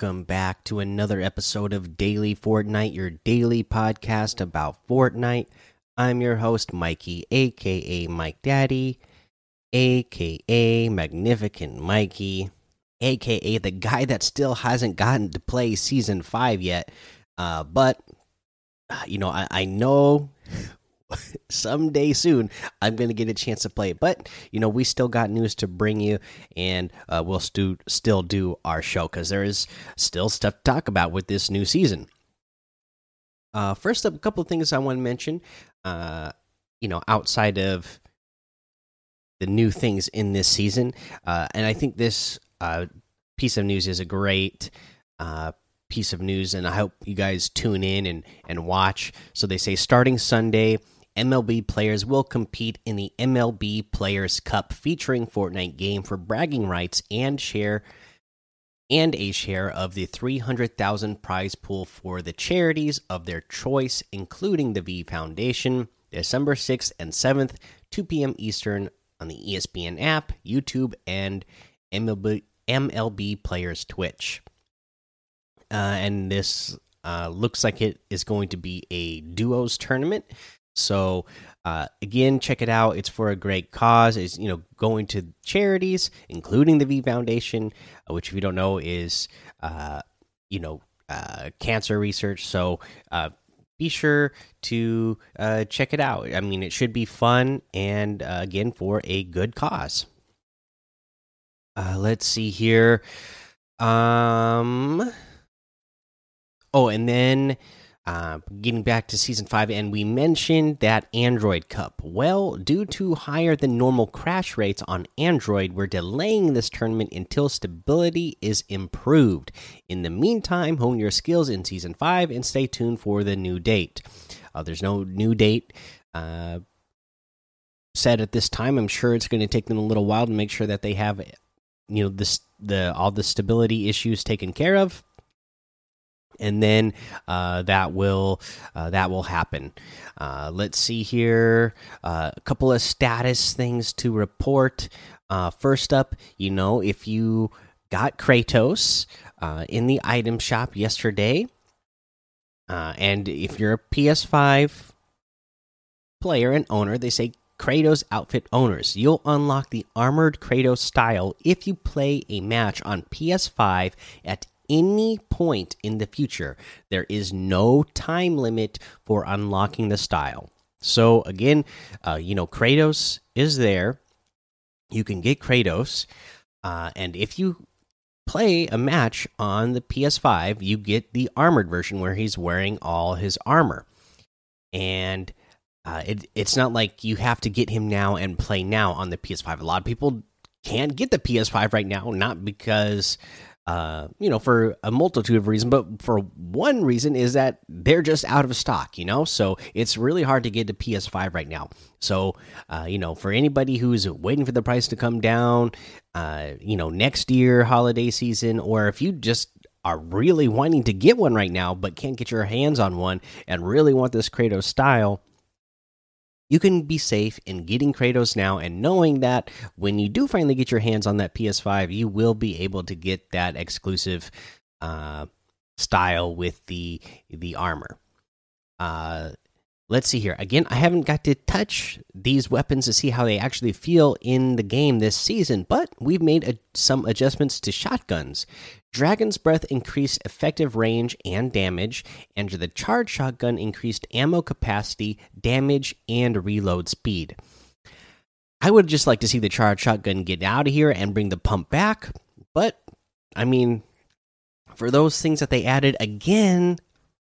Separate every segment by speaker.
Speaker 1: Welcome back to another episode of Daily Fortnite, your daily podcast about Fortnite. I'm your host, Mikey, aka Mike Daddy, aka Magnificent Mikey, aka the guy that still hasn't gotten to play Season 5 yet. Uh, but, uh, you know, I, I know someday soon I'm going to get a chance to play it. But you know, we still got news to bring you, and uh, we'll stu still do our show because there is still stuff to talk about with this new season. Uh, first up, a couple of things I want to mention. Uh, you know, outside of the new things in this season, uh, and I think this uh, piece of news is a great uh, piece of news, and I hope you guys tune in and and watch. So they say starting Sunday, MLB players will compete in the MLB Players Cup featuring Fortnite game for bragging rights and share and a share of the 300,000 prize pool for the charities of their choice including the V Foundation December 6th and 7th 2 p.m. Eastern on the ESPN app, YouTube and MLB MLB Players Twitch. Uh, and this uh, looks like it is going to be a duos tournament. So uh, again, check it out. It's for a great cause. It's you know going to charities, including the V Foundation, uh, which if you don't know is uh, you know uh, cancer research. So uh, be sure to uh, check it out. I mean, it should be fun and again for a good cause. let's see here. Um. Oh, and then uh, getting back to season five, and we mentioned that Android Cup. Well, due to higher than normal crash rates on Android, we're delaying this tournament until stability is improved. In the meantime, hone your skills in season five and stay tuned for the new date. Uh, there's no new date uh, set at this time. I'm sure it's going to take them a little while to make sure that they have, you know, this the all the stability issues taken care of and then uh, that will uh, that will happen. Uh, let's see here, uh, a couple of status things to report. Uh, first up, you know, if you got Kratos uh, in the item shop yesterday, and if you're a PS5 player and owner, they say Kratos outfit owners. You'll unlock the armored Kratos style if you play a match on PS5 at any point in the future. There is no time limit for unlocking the style. So again, uh, you know, Kratos is there. You can get Kratos, uh, and if you play a match on the PS5, you get the armored version where he's wearing all his armor, and uh, it, it's not like you have to get him now and play now on the PS5. A lot of people can't get the PS5 right now, not because uh, you know, for a multitude of reasons, but for one reason is that they're just out of stock, you know, so it's really hard to get to PS5 right now. So, uh, you know, for anybody who's waiting for the price to come down, uh, you know, next year, holiday season, or if you just are really wanting to get one right now, but can't get your hands on one and really want this Kratos style, you can be safe in getting Kratos now and knowing that when you do finally get your hands on that PS5, you will be able to get that exclusive uh, style with the the armor. Uh, let's see here. Again, I haven't got to touch these weapons to see how they actually feel in the game this season, but we've made a, some adjustments to shotguns. Dragon's Breath increased effective range and damage, and the Charge Shotgun increased ammo capacity, damage, and reload speed. I would just like to see the Charge Shotgun get out of here and bring the pump back, but I mean, for those things that they added again,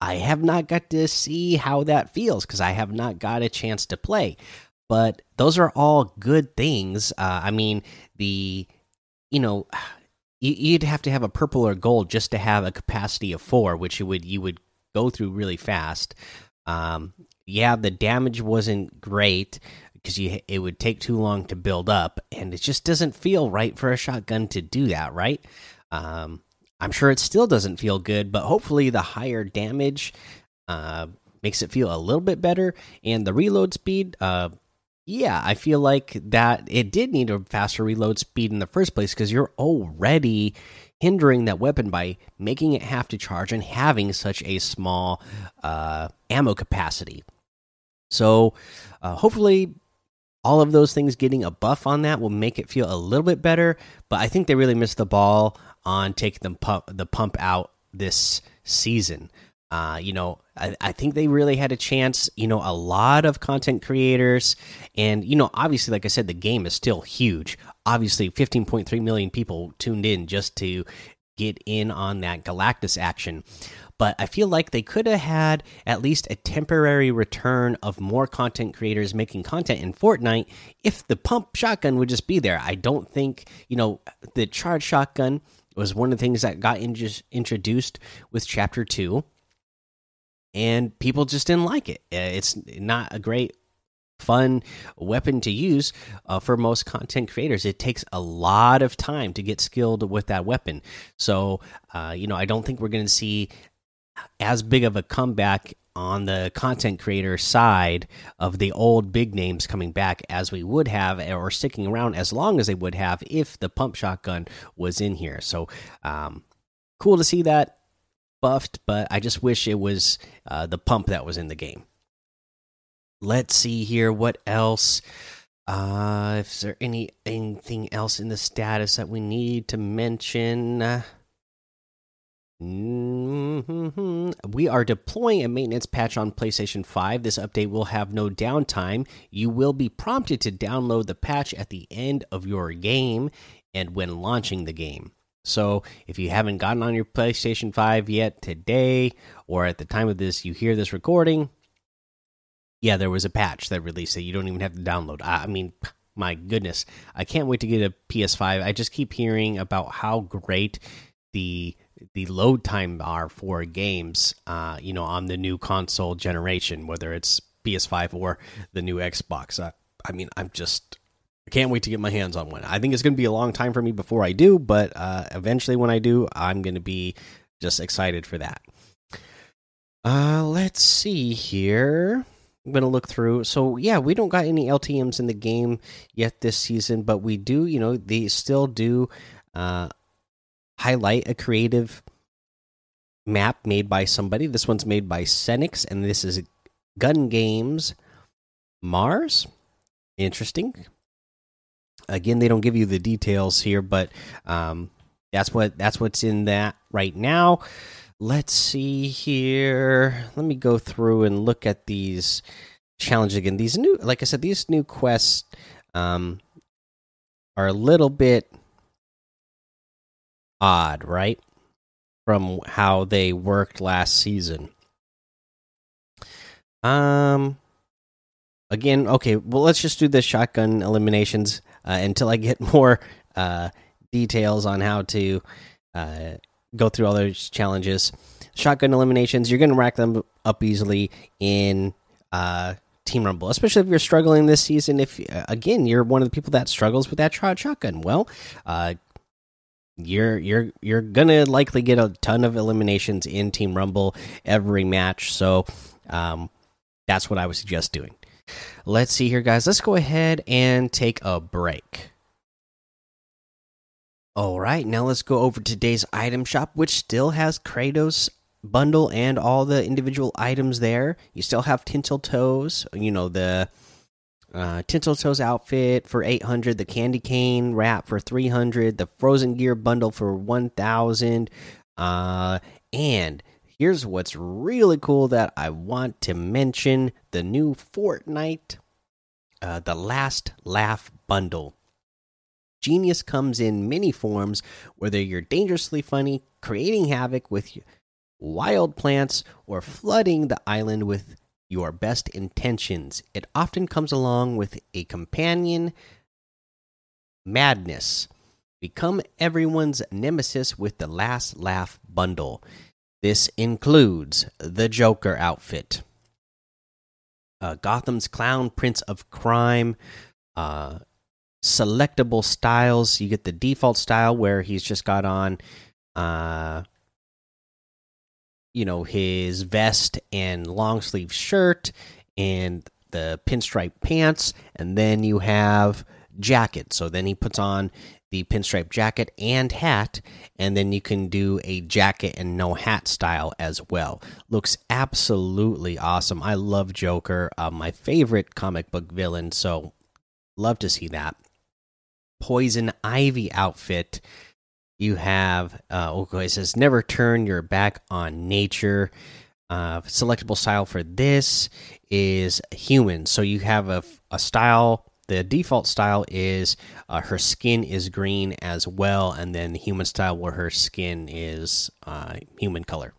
Speaker 1: I have not got to see how that feels because I have not got a chance to play. But those are all good things. Uh, I mean, the, you know, you'd have to have a purple or gold just to have a capacity of four, which you would you would go through really fast. Um, yeah, the damage wasn't great because you it would take too long to build up, and it just doesn't feel right for a shotgun to do that, right? Um, I'm sure it still doesn't feel good, but hopefully the higher damage uh, makes it feel a little bit better, and the reload speed. Uh, yeah, I feel like that it did need a faster reload speed in the first place because you're already hindering that weapon by making it have to charge and having such a small uh, ammo capacity. So, uh, hopefully, all of those things getting a buff on that will make it feel a little bit better. But I think they really missed the ball on taking the pump the pump out this season. Uh, you know, I, I, think they really had a chance. You know, a lot of content creators, and you know, obviously, like I said, the game is still huge. Obviously, 15.3 million people tuned in just to get in on that Galactus action. But I feel like they could have had at least a temporary return of more content creators making content in Fortnite if the pump shotgun would just be there. I don't think, you know, the charge shotgun was one of the things that got in introduced with Chapter 2 and people just didn't like it. Uh, it's not a great fun weapon to use uh, for most content creators. It takes a lot of time to get skilled with that weapon. So, uh, you know, I don't think we're going to see as big of a comeback on the content creator side of the old big names coming back as we would have or sticking around as long as they would have if the pump shotgun was in here. So, um, cool to see that buffed, but I just wish it was uh, the pump that was in the game. Let's see here. What else? Uh, is there any anything else in the status that we need to mention? Mm -hmm. We are deploying a maintenance patch on PlayStation 5. This update will have no downtime. You will be prompted to download the patch at the end of your game and when launching the game. So if you haven't gotten on your PlayStation 5 yet today, or at the time of this, you hear this recording, yeah, there was a patch that released that you don't even have to download. I mean, my goodness, I can't wait to get a PS5. I just keep hearing about how great the the load time are for games, uh, you know, on the new console generation, whether it's PS5 or the new Xbox. Uh, I mean, I'm just I can't wait to get my hands on one. I think it's going to be a long time for me before I do, but uh, eventually when I do, I'm going to be just excited for that. Uh, let's see here. I'm going to look through. So, yeah, we don't got any LTMs in the game yet this season, but we do, you know, they still do uh, highlight a creative map made by somebody. This one's made by Senix, and this is Gun Games Mars. Interesting again, they don't give you the details here, but um, that's what that's what's in that right now. Let's see here. Let me go through and look at these challenges again. These new, like I said, these new quests um, are a little bit odd, right? From how they worked last season. Um, again, okay. Well, let's just do the shotgun eliminations uh, until I get more uh, details on how to uh, go through all those challenges. Shotgun eliminations, you're going to rack them up easily in uh, Team Rumble, especially if you're struggling this season. If uh, again you're one of the people that struggles with that shotgun, well, uh, you're you're you're gonna likely get a ton of eliminations in Team Rumble every match. So um, that's what I would suggest doing. Let's see here, guys. Let's go ahead and take a break. All right, now let's go over today's item shop, which still has Kratos bundle and all the individual items there. You still have Tinseltoes, you know, the uh, Tinseltoes outfit for 800, the Candy Cane wrap for 300, the Frozen Gear bundle for 1000, uh, and Here's what's really cool that I want to mention the new Fortnite, uh, the Last Laugh bundle. Genius comes in many forms, whether you're dangerously funny, creating havoc with wild plants, or flooding the island with your best intentions. It often comes along with a companion, Madness. Become everyone's nemesis with the Last Laugh bundle. This includes the Joker outfit, uh, Gotham's Clown, Prince of Crime, uh, selectable styles. You get the default style where he's just got on, uh, you know, his vest and long sleeve shirt and the pinstripe pants, and then you have jacket. So then he puts on the pinstripe jacket and hat, and then you can do a jacket and no hat style as well. Looks absolutely awesome. I love Joker, uh, my favorite comic book villain, so love to see that. Poison Ivy outfit. You have, uh, okay, it says never turn your back on nature. Uh, selectable style for this is human. So you have a, a style the default style is uh, her skin is green as well, and then the human style where her skin is uh, human color.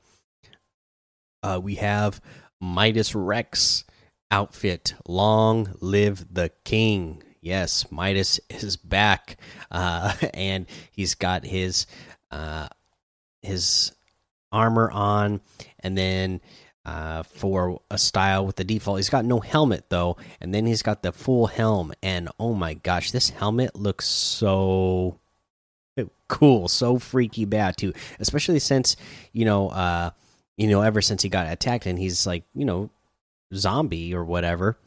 Speaker 1: Uh, we have Midas Rex outfit. Long live the king. Yes, Midas is back, uh, and he's got his uh, his armor on, and then uh, for a style with the default. He's got no helmet though, and then he's got the full helm. And oh my gosh, this helmet looks so cool, so freaky bad too. Especially since you know, uh, you know, ever since he got attacked and he's like, you know, zombie or whatever.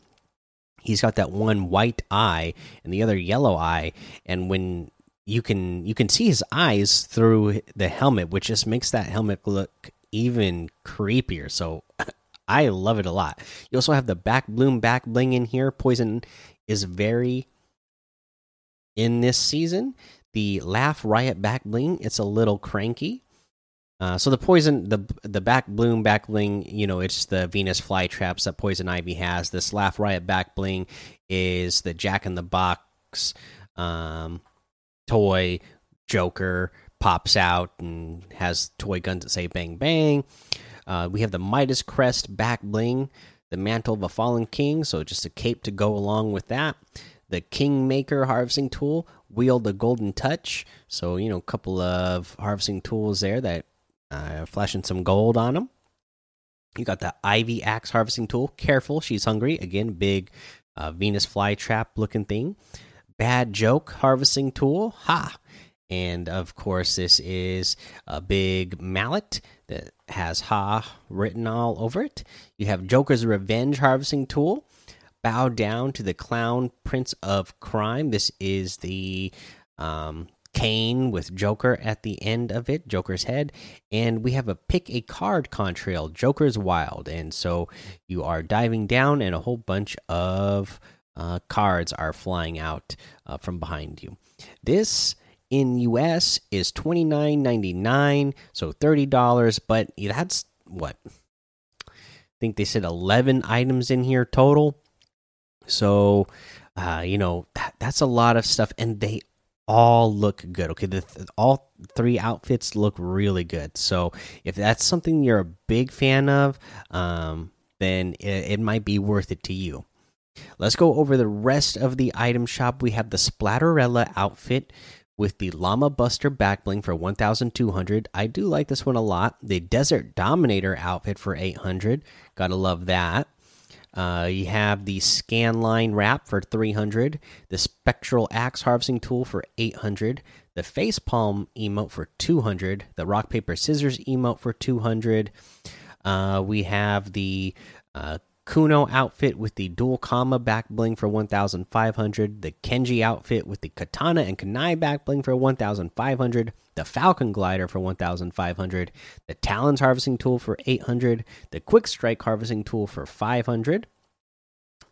Speaker 1: He's got that one white eye and the other yellow eye, and when you can you can see his eyes through the helmet, which just makes that helmet look even creepier. So I love it a lot. You also have the back bloom back bling in here. Poison is very in this season. The laugh riot back bling, it's a little cranky. Uh, so the poison, the the back bloom back bling, you know, it's the Venus flytraps that Poison Ivy has. This laugh riot back bling is the Jack in the Box um, toy Joker pops out and has toy guns that say bang bang. Uh, we have the Midas crest back bling, the mantle of a fallen king, so just a cape to go along with that. The Kingmaker harvesting tool, wield the golden touch, so you know a couple of harvesting tools there that uh, flashing some gold on them. You got the Ivy axe harvesting tool. Careful, she's hungry. Again, big uh, Venus flytrap looking thing. Bad joke harvesting tool. Ha! And of course, this is a big mallet that has Ha written all over it. You have Joker's Revenge Harvesting Tool. Bow down to the clown prince of crime. This is the um, cane with Joker at the end of it, Joker's head. And we have a pick a card contrail, Joker's Wild. And so you are diving down, and a whole bunch of uh, cards are flying out uh, from behind you. This in US is twenty nine ninety nine, so thirty dollars. But that's what I think they said eleven items in here total. So, uh, you know that, that's a lot of stuff, and they all look good. Okay, the th all three outfits look really good. So if that's something you're a big fan of, um, then it, it might be worth it to you. Let's go over the rest of the item shop. We have the Splatterella outfit with the Llama Buster backbling for 1200. I do like this one a lot. The Desert Dominator outfit for 800. Gotta love that. Uh, you have the Scanline wrap for 300. The Spectral Axe harvesting tool for 800. The Facepalm emote for 200. The Rock Paper Scissors emote for 200. Uh, we have the uh, Kuno outfit with the dual Kama back bling for 1500, the Kenji outfit with the Katana and Kunai back bling for 1500, the Falcon glider for 1500, the Talons harvesting tool for 800, the Quick Strike harvesting tool for 500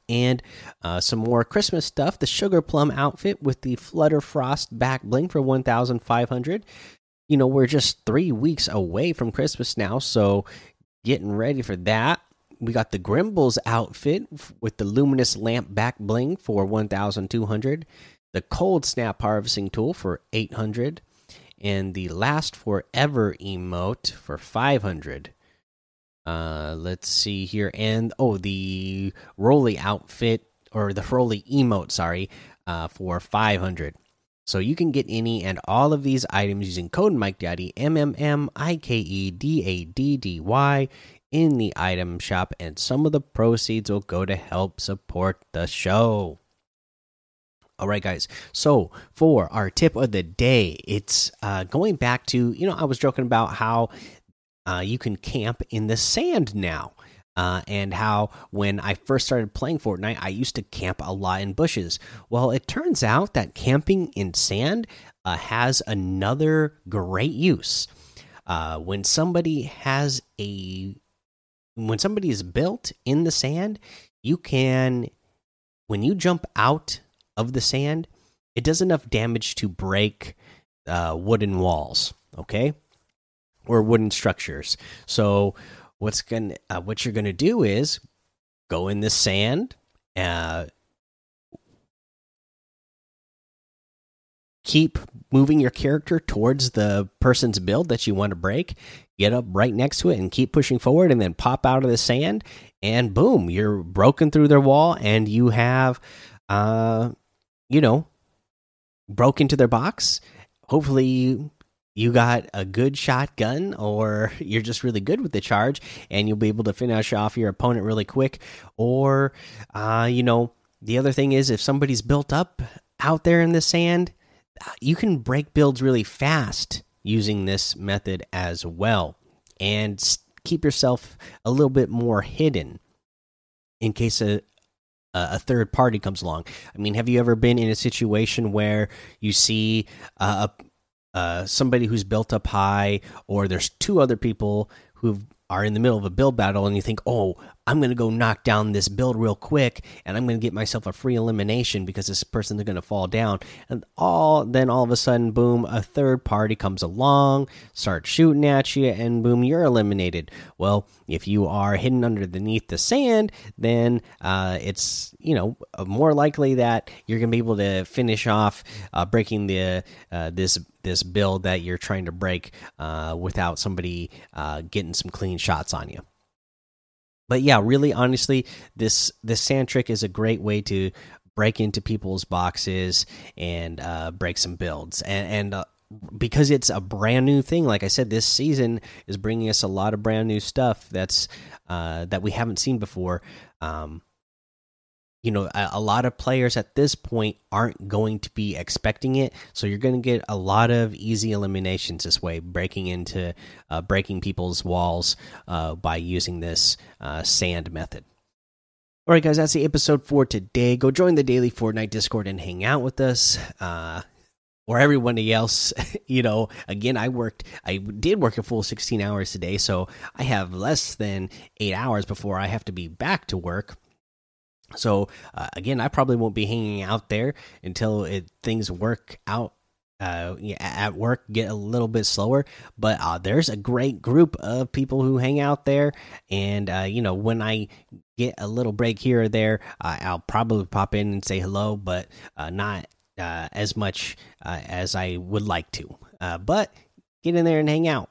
Speaker 1: and uh, some more Christmas stuff. The Sugar Plum outfit with the Flutter Frost back bling for 1,500. You know, we're just three weeks away from Christmas now, so getting ready for that we got the Grimbles outfit with the luminous lamp back bling for 1200, the cold snap harvesting tool for 800, and the last forever emote for 500. Uh, let's see here, and oh, the Rollie outfit or the Rollie emote, sorry, uh, for 500. So you can get any and all of these items using code Mike Daddy M M M I K E D A D D Y in the item shop, and some of the proceeds will go to help support the show. All right, guys. So for our tip of the day, it's uh, going back to you know I was joking about how uh, you can camp in the sand now. uh, and how when I first started playing Fortnite, I used to camp a lot in bushes. Well, it turns out that camping in sand uh, has another great use. Uh, when somebody has a when somebody is built in the sand, you can when you jump out of the sand, it does enough damage to break uh, wooden walls. Okay, or wooden structures. So what's going uh, what you're gonna do is go in the sand. Uh, keep moving your character towards the person's build that you want to break get up right next to it and keep pushing forward and then pop out of the sand and boom you're broken through their wall and you have uh you know broke into their box. Hopefully you got a good shotgun or you're just really good with the charge and you'll be able to finish off your opponent really quick. Or uh, you know the other thing is if somebody's built up out there in the sand you can break builds really fast using this method as well and keep yourself a little bit more hidden in case a a third party comes along. I mean, have you ever been in a situation where you see a uh, somebody who's built up high, or there's two other people who are in the middle of a build battle, and you think, oh, I'm going to go knock down this build real quick, and I'm going to get myself a free elimination because this person is going to fall down. And all then all of a sudden, boom, a third party comes along, starts shooting at you, and boom, you're eliminated. Well, if you are hidden underneath the sand, then uh, it's you know more likely that you're going to be able to finish off uh, breaking the uh, this this build that you're trying to break uh, without somebody uh, getting some clean shots on you but yeah, really honestly, this this sand trick is a great way to break into people's boxes and uh, break some builds. And, and uh, because it's a brand new thing, like I said, this season is bringing us a lot of brand new stuff that's uh, that we haven't seen before. Um, you know a, a, lot of players at this point aren't going to be expecting it. So you're going to get a lot of easy eliminations this way breaking into uh, breaking people's walls uh, by using this uh, sand method. All right guys that's the episode for today. Go join the daily fortnite discord and hang out with us uh, or everybody else. You know again i worked i did work a full 16 hours today so i have less than eight hours before i have to be back to work so uh, again, I probably won't be hanging out there until it things work out uh, at work get a little bit slower. But uh, there's a great group of people who hang out there, and uh, you know when I get a little break here or there, uh, I'll probably pop in and say hello, but uh, not as much as I would like to. but get in there and hang out.